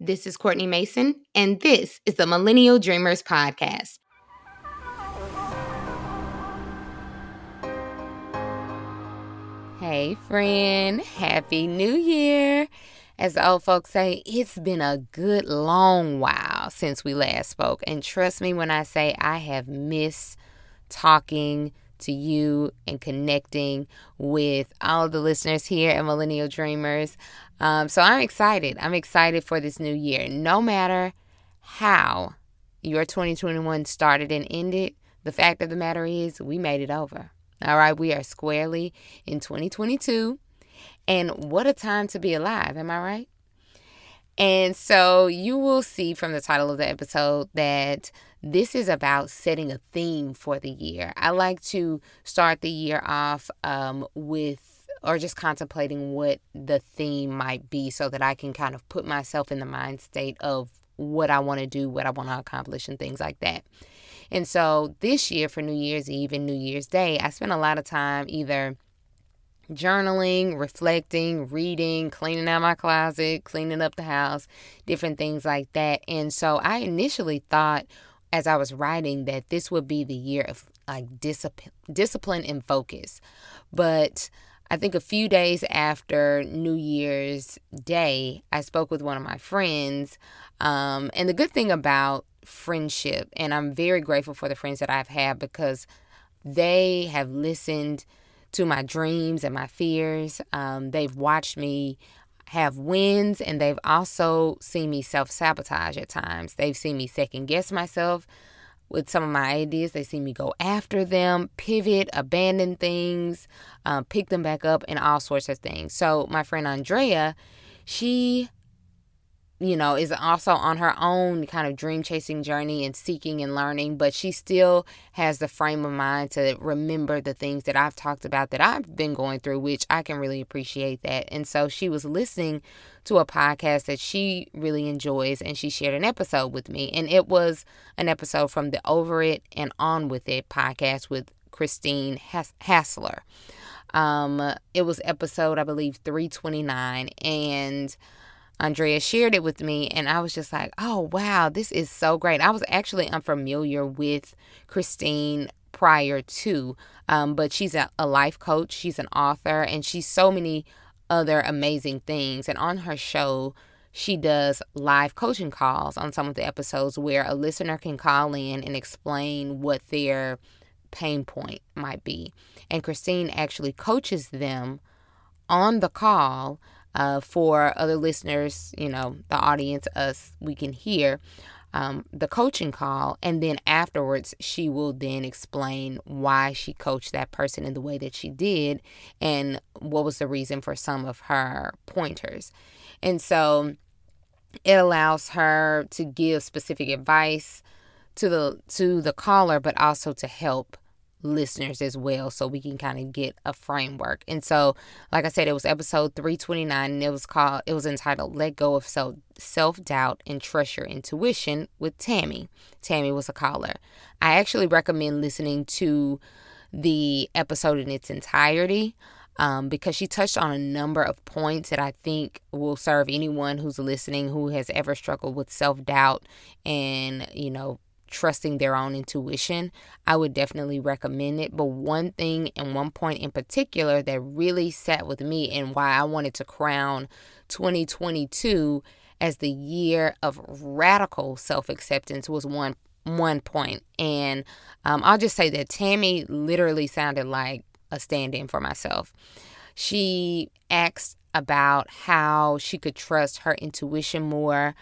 This is Courtney Mason, and this is the Millennial Dreamers Podcast. Hey, friend, Happy New Year. As the old folks say, it's been a good long while since we last spoke. And trust me when I say I have missed talking to you and connecting with all the listeners here at Millennial Dreamers. Um, so I'm excited. I'm excited for this new year. No matter how your 2021 started and ended, the fact of the matter is we made it over. All right, we are squarely in 2022. And what a time to be alive, am I right? And so you will see from the title of the episode that this is about setting a theme for the year. I like to start the year off um, with or just contemplating what the theme might be so that I can kind of put myself in the mind state of what I want to do, what I want to accomplish, and things like that. And so this year for New Year's Eve and New Year's Day, I spent a lot of time either journaling, reflecting, reading, cleaning out my closet, cleaning up the house, different things like that. And so I initially thought as I was writing that this would be the year of like discipline, discipline and focus. But I think a few days after New Year's Day, I spoke with one of my friends. Um, and the good thing about friendship, and I'm very grateful for the friends that I've had because they have listened to my dreams and my fears. Um, they've watched me have wins and they've also seen me self sabotage at times. They've seen me second guess myself with some of my ideas. They see me go after them, pivot, abandon things, um, pick them back up, and all sorts of things. So, my friend Andrea, she you know, is also on her own kind of dream chasing journey and seeking and learning, but she still has the frame of mind to remember the things that I've talked about that I've been going through, which I can really appreciate that. And so she was listening to a podcast that she really enjoys and she shared an episode with me. And it was an episode from the Over It and On With It podcast with Christine Hassler. Um, it was episode, I believe, 329. And Andrea shared it with me, and I was just like, oh, wow, this is so great. I was actually unfamiliar with Christine prior to, um, but she's a, a life coach, she's an author, and she's so many other amazing things. And on her show, she does live coaching calls on some of the episodes where a listener can call in and explain what their pain point might be. And Christine actually coaches them on the call uh, for other listeners, you know, the audience, us, we can hear um, the coaching call. And then afterwards, she will then explain why she coached that person in the way that she did and what was the reason for some of her pointers. And so it allows her to give specific advice to the to the caller but also to help listeners as well so we can kind of get a framework. And so, like I said, it was episode 329 and it was called it was entitled Let Go of Self Self-Doubt and Trust Your Intuition with Tammy. Tammy was a caller. I actually recommend listening to the episode in its entirety. Um, because she touched on a number of points that I think will serve anyone who's listening who has ever struggled with self doubt and, you know, trusting their own intuition, I would definitely recommend it. But one thing and one point in particular that really sat with me and why I wanted to crown 2022 as the year of radical self acceptance was one one point. And um, I'll just say that Tammy literally sounded like a stand in for myself. She asked about how she could trust her intuition more.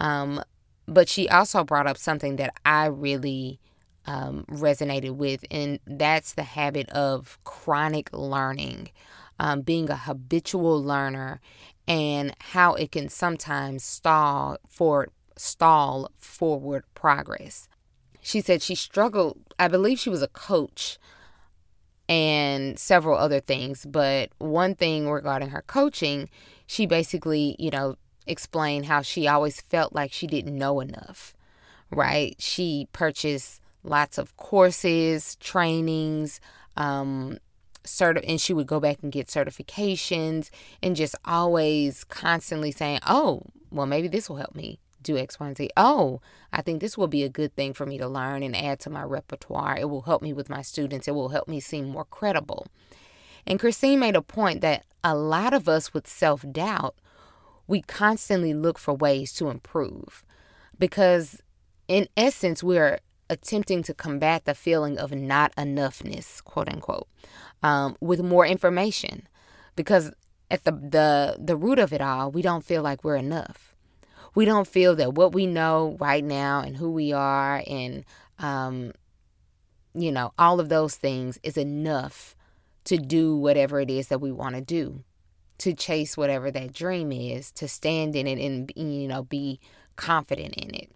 Um, but she also brought up something that I really um, resonated with, and that's the habit of chronic learning, um, being a habitual learner, and how it can sometimes stall for stall forward progress. She said she struggled. I believe she was a coach and several other things, but one thing regarding her coaching, she basically, you know, explain how she always felt like she didn't know enough, right? She purchased lots of courses, trainings, um, certi- and she would go back and get certifications and just always constantly saying, "Oh, well maybe this will help me do X, Y, and Z. Oh, I think this will be a good thing for me to learn and add to my repertoire. It will help me with my students. It will help me seem more credible." And Christine made a point that a lot of us with self-doubt, we constantly look for ways to improve because in essence we're attempting to combat the feeling of not enoughness, quote unquote, um, with more information. Because at the, the the root of it all, we don't feel like we're enough. We don't feel that what we know right now and who we are and um, you know all of those things is enough to do whatever it is that we want to do, to chase whatever that dream is, to stand in it and you know be confident in it.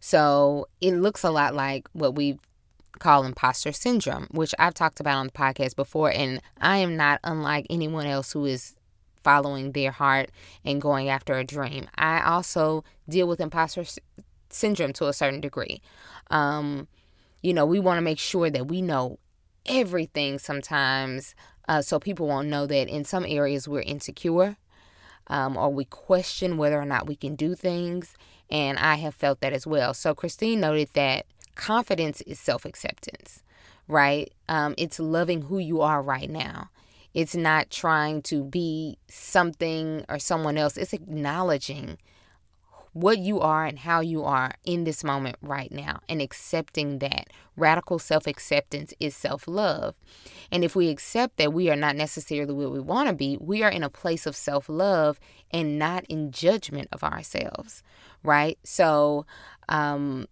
So it looks a lot like what we call imposter syndrome, which I've talked about on the podcast before. And I am not unlike anyone else who is following their heart and going after a dream. I also deal with imposter syndrome to a certain degree. Um, you know, we want to make sure that we know everything sometimes uh, so people won't know that in some areas we're insecure um, or we question whether or not we can do things. And I have felt that as well. So Christine noted that confidence is self acceptance, right? Um, it's loving who you are right now. It's not trying to be something or someone else. It's acknowledging what you are and how you are in this moment right now and accepting that. Radical self acceptance is self love. And if we accept that we are not necessarily where we want to be, we are in a place of self love and not in judgment of ourselves, right? So, um,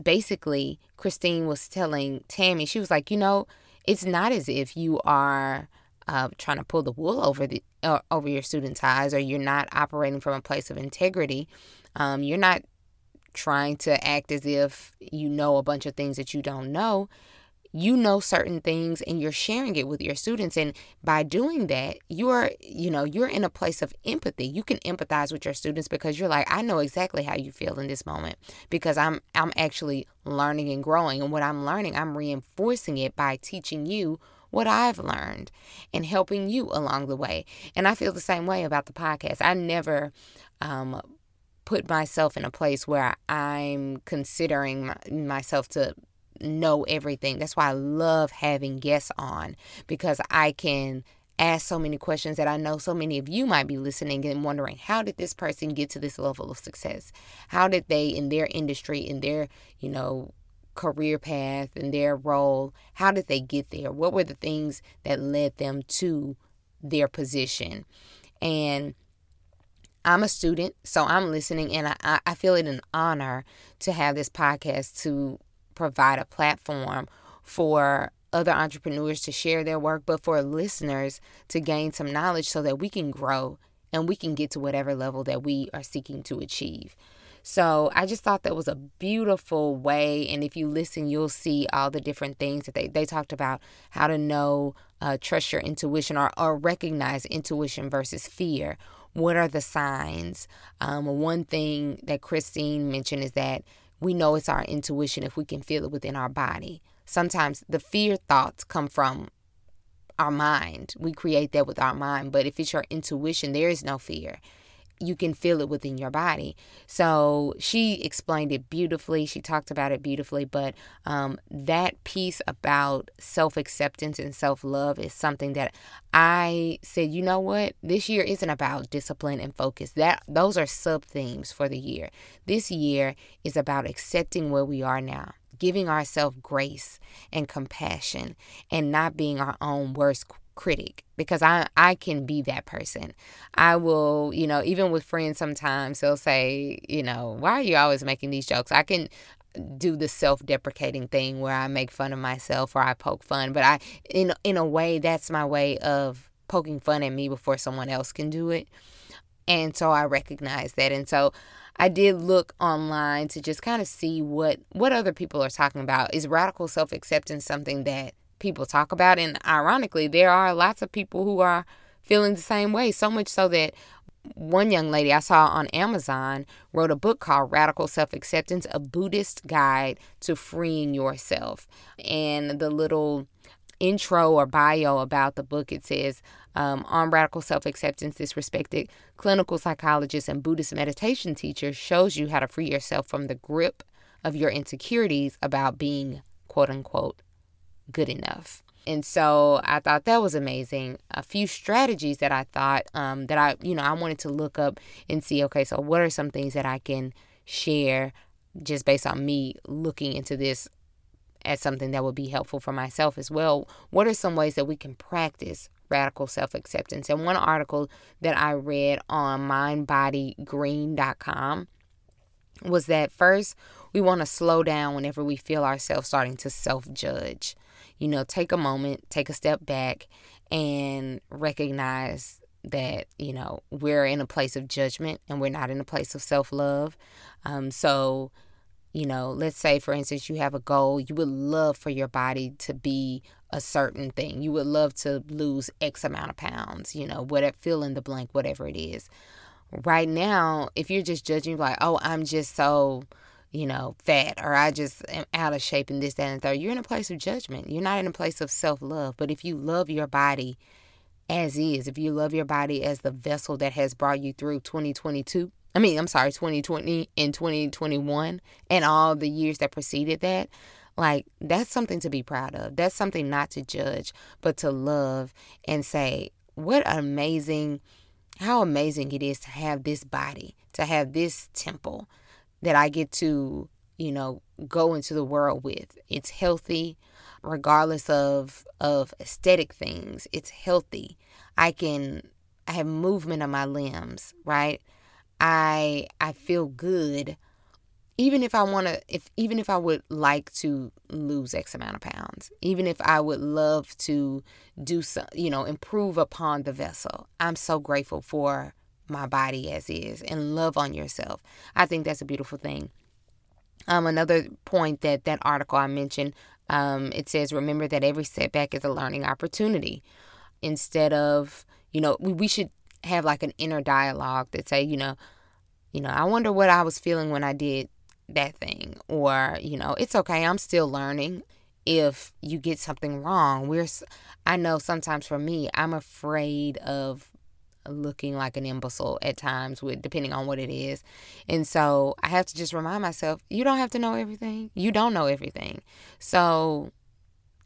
basically, Christine was telling Tammy, she was like, you know, it's not as if you are uh, trying to pull the wool over the uh, over your students' eyes, or you're not operating from a place of integrity. Um, you're not trying to act as if you know a bunch of things that you don't know. You know certain things and you're sharing it with your students. And by doing that, you're, you know, you're in a place of empathy. You can empathize with your students because you're like, I know exactly how you feel in this moment because I'm I'm actually learning and growing. And what I'm learning, I'm reinforcing it by teaching you what I've learned and helping you along the way. And I feel the same way about the podcast. I never um, put myself in a place where I'm considering my, myself to know everything. That's why I love having guests on because I can ask so many questions that I know so many of you might be listening and wondering how did this person get to this level of success? How did they in their industry, in their, you know, career path and their role, how did they get there? What were the things that led them to their position? And I'm a student, so I'm listening, and I, I feel it an honor to have this podcast to provide a platform for other entrepreneurs to share their work, but for listeners to gain some knowledge so that we can grow and we can get to whatever level that we are seeking to achieve. So I just thought that was a beautiful way. And if you listen, you'll see all the different things that they, they talked about how to know, uh, trust your intuition or, or recognize intuition versus fear what are the signs? Um, one thing that Christine mentioned is that we know it's our intuition if we can feel it within our body. Sometimes the fear thoughts come from our mind. We create that with our mind. But if it's your intuition, there is no fear you can feel it within your body. So she explained it beautifully. She talked about it beautifully. But um, that piece about self acceptance and self love is something that I said, you know what? This year isn't about discipline and focus. That those are sub themes for the year. This year is about accepting where we are now giving ourselves grace and compassion and not being our own worst critic because I I can be that person. I will, you know, even with friends sometimes they'll say, you know, why are you always making these jokes? I can do the self-deprecating thing where I make fun of myself or I poke fun, but I in in a way that's my way of poking fun at me before someone else can do it. And so I recognize that. And so I did look online to just kind of see what what other people are talking about. Is radical self-acceptance something that people talk about. And ironically, there are lots of people who are feeling the same way, so much so that one young lady I saw on Amazon wrote a book called Radical Self Acceptance, a Buddhist guide to freeing yourself. And the little intro or bio about the book, it says um, on radical self acceptance, this respected clinical psychologist and Buddhist meditation teacher shows you how to free yourself from the grip of your insecurities about being quote unquote good enough. And so I thought that was amazing. A few strategies that I thought um, that I, you know, I wanted to look up and see, okay, so what are some things that I can share just based on me looking into this as something that would be helpful for myself as well. What are some ways that we can practice radical self acceptance? And one article that I read on mindbodygreen.com was that first, we want to slow down whenever we feel ourselves starting to self judge. You know, take a moment, take a step back, and recognize that, you know, we're in a place of judgment and we're not in a place of self love. Um, so, you know, let's say for instance you have a goal, you would love for your body to be a certain thing. You would love to lose X amount of pounds, you know, whatever fill in the blank, whatever it is. Right now, if you're just judging like, oh, I'm just so, you know, fat or I just am out of shape and this, that, and third, you're in a place of judgment. You're not in a place of self love. But if you love your body as is, if you love your body as the vessel that has brought you through 2022, I mean, I'm sorry, 2020 and 2021 and all the years that preceded that. Like, that's something to be proud of. That's something not to judge, but to love and say, what amazing, how amazing it is to have this body, to have this temple that I get to, you know, go into the world with. It's healthy regardless of of aesthetic things. It's healthy. I can I have movement of my limbs, right? I I feel good even if I want to if even if I would like to lose x amount of pounds even if I would love to do some you know improve upon the vessel I'm so grateful for my body as is and love on yourself. I think that's a beautiful thing. Um another point that that article I mentioned um it says remember that every setback is a learning opportunity. Instead of you know we, we should have like an inner dialogue that say, you know, you know, I wonder what I was feeling when I did that thing or, you know, it's okay, I'm still learning. If you get something wrong, we're I know sometimes for me, I'm afraid of looking like an imbecile at times with depending on what it is. And so I have to just remind myself, you don't have to know everything. You don't know everything. So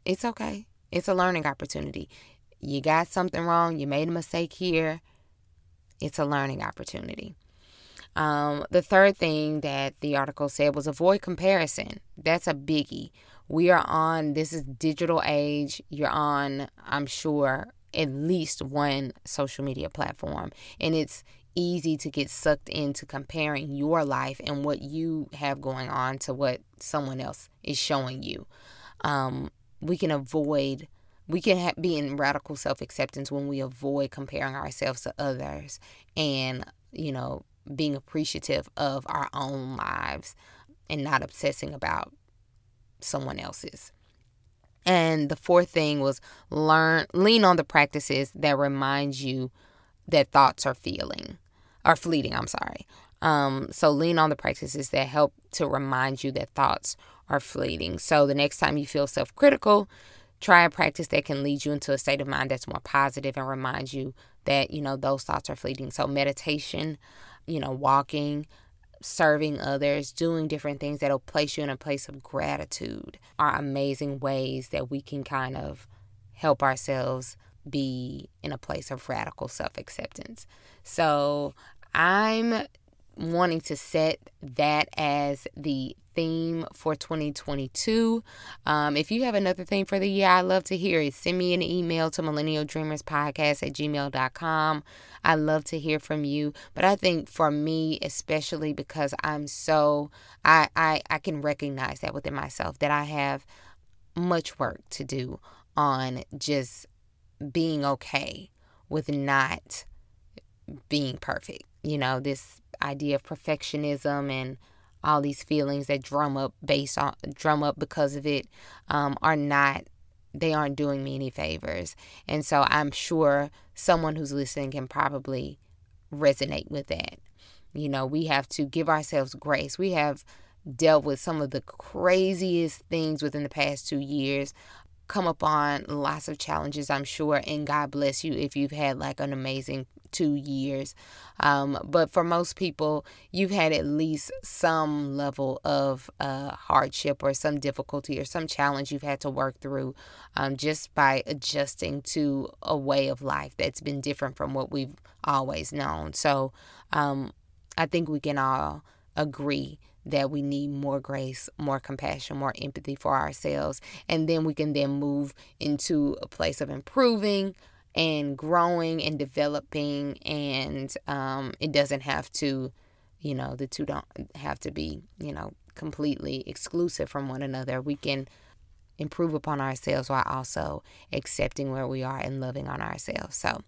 it's okay. It's a learning opportunity. You got something wrong, you made a mistake here it's a learning opportunity. Um, the third thing that the article said was avoid comparison. That's a biggie. We are on, this is digital age. You're on, I'm sure, at least one social media platform. And it's easy to get sucked into comparing your life and what you have going on to what someone else is showing you. Um, we can avoid we can ha- be in radical self acceptance when we avoid comparing ourselves to others and, you know, being appreciative of our own lives and not obsessing about someone else's. And the fourth thing was learn lean on the practices that remind you that thoughts are feeling are fleeting, I'm sorry. Um, so lean on the practices that help to remind you that thoughts are fleeting. So the next time you feel self-critical, Try a practice that can lead you into a state of mind that's more positive and remind you that, you know, those thoughts are fleeting. So, meditation, you know, walking, serving others, doing different things that'll place you in a place of gratitude are amazing ways that we can kind of help ourselves be in a place of radical self acceptance. So, I'm wanting to set that as the theme for 2022. Um, if you have another theme for the year, I'd love to hear it. Send me an email to millennialdreamerspodcast at gmail.com. I love to hear from you. But I think for me, especially because I'm so, I, I, I can recognize that within myself that I have much work to do on just being okay with not being perfect. You know, this idea of perfectionism and all these feelings that drum up based on drum up because of it um, are not they aren't doing me any favors. And so i'm sure someone who's listening can probably resonate with that. You know we have to give ourselves grace. We have dealt with some of the craziest things within the past two years come upon lots of challenges, I'm sure, and God bless you if you've had like an amazing two years. Um, but for most people, you've had at least some level of uh, hardship or some difficulty or some challenge you've had to work through um, just by adjusting to a way of life that's been different from what we've always known. So um, I think we can all agree that we need more grace, more compassion, more empathy for ourselves. And then we can then move into a place of improving and growing and developing. And um, it doesn't have to, you know, the two don't have to be, you know, completely exclusive from one another. We can improve upon ourselves while also accepting where we are and loving on ourselves. So,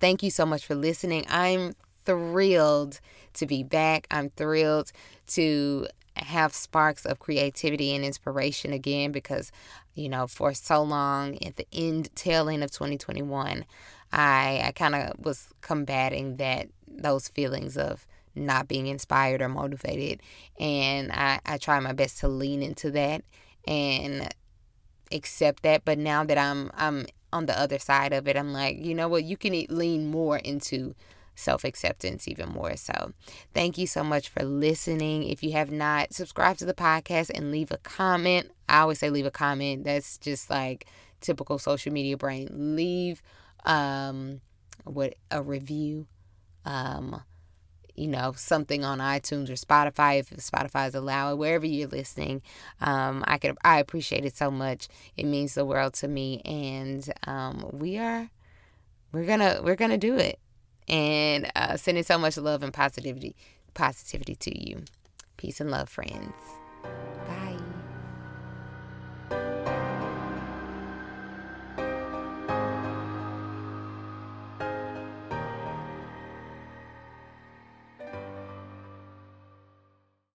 thank you so much for listening. I'm thrilled to be back. I'm thrilled to have sparks of creativity and inspiration again because, you know, for so long at the end, tail end of 2021, I, I kind of was combating that, those feelings of not being inspired or motivated. And I, I try my best to lean into that and accept that. But now that I'm, I'm on the other side of it, I'm like, you know what, you can lean more into self acceptance even more. So, thank you so much for listening. If you have not, subscribe to the podcast and leave a comment. I always say leave a comment. That's just like typical social media brain. Leave um what a review. Um you know, something on iTunes or Spotify if Spotify is allowed, wherever you're listening. Um, I could I appreciate it so much. It means the world to me, and um, we are we're gonna we're gonna do it and uh, sending so much love and positivity positivity to you. Peace and love, friends. Bye.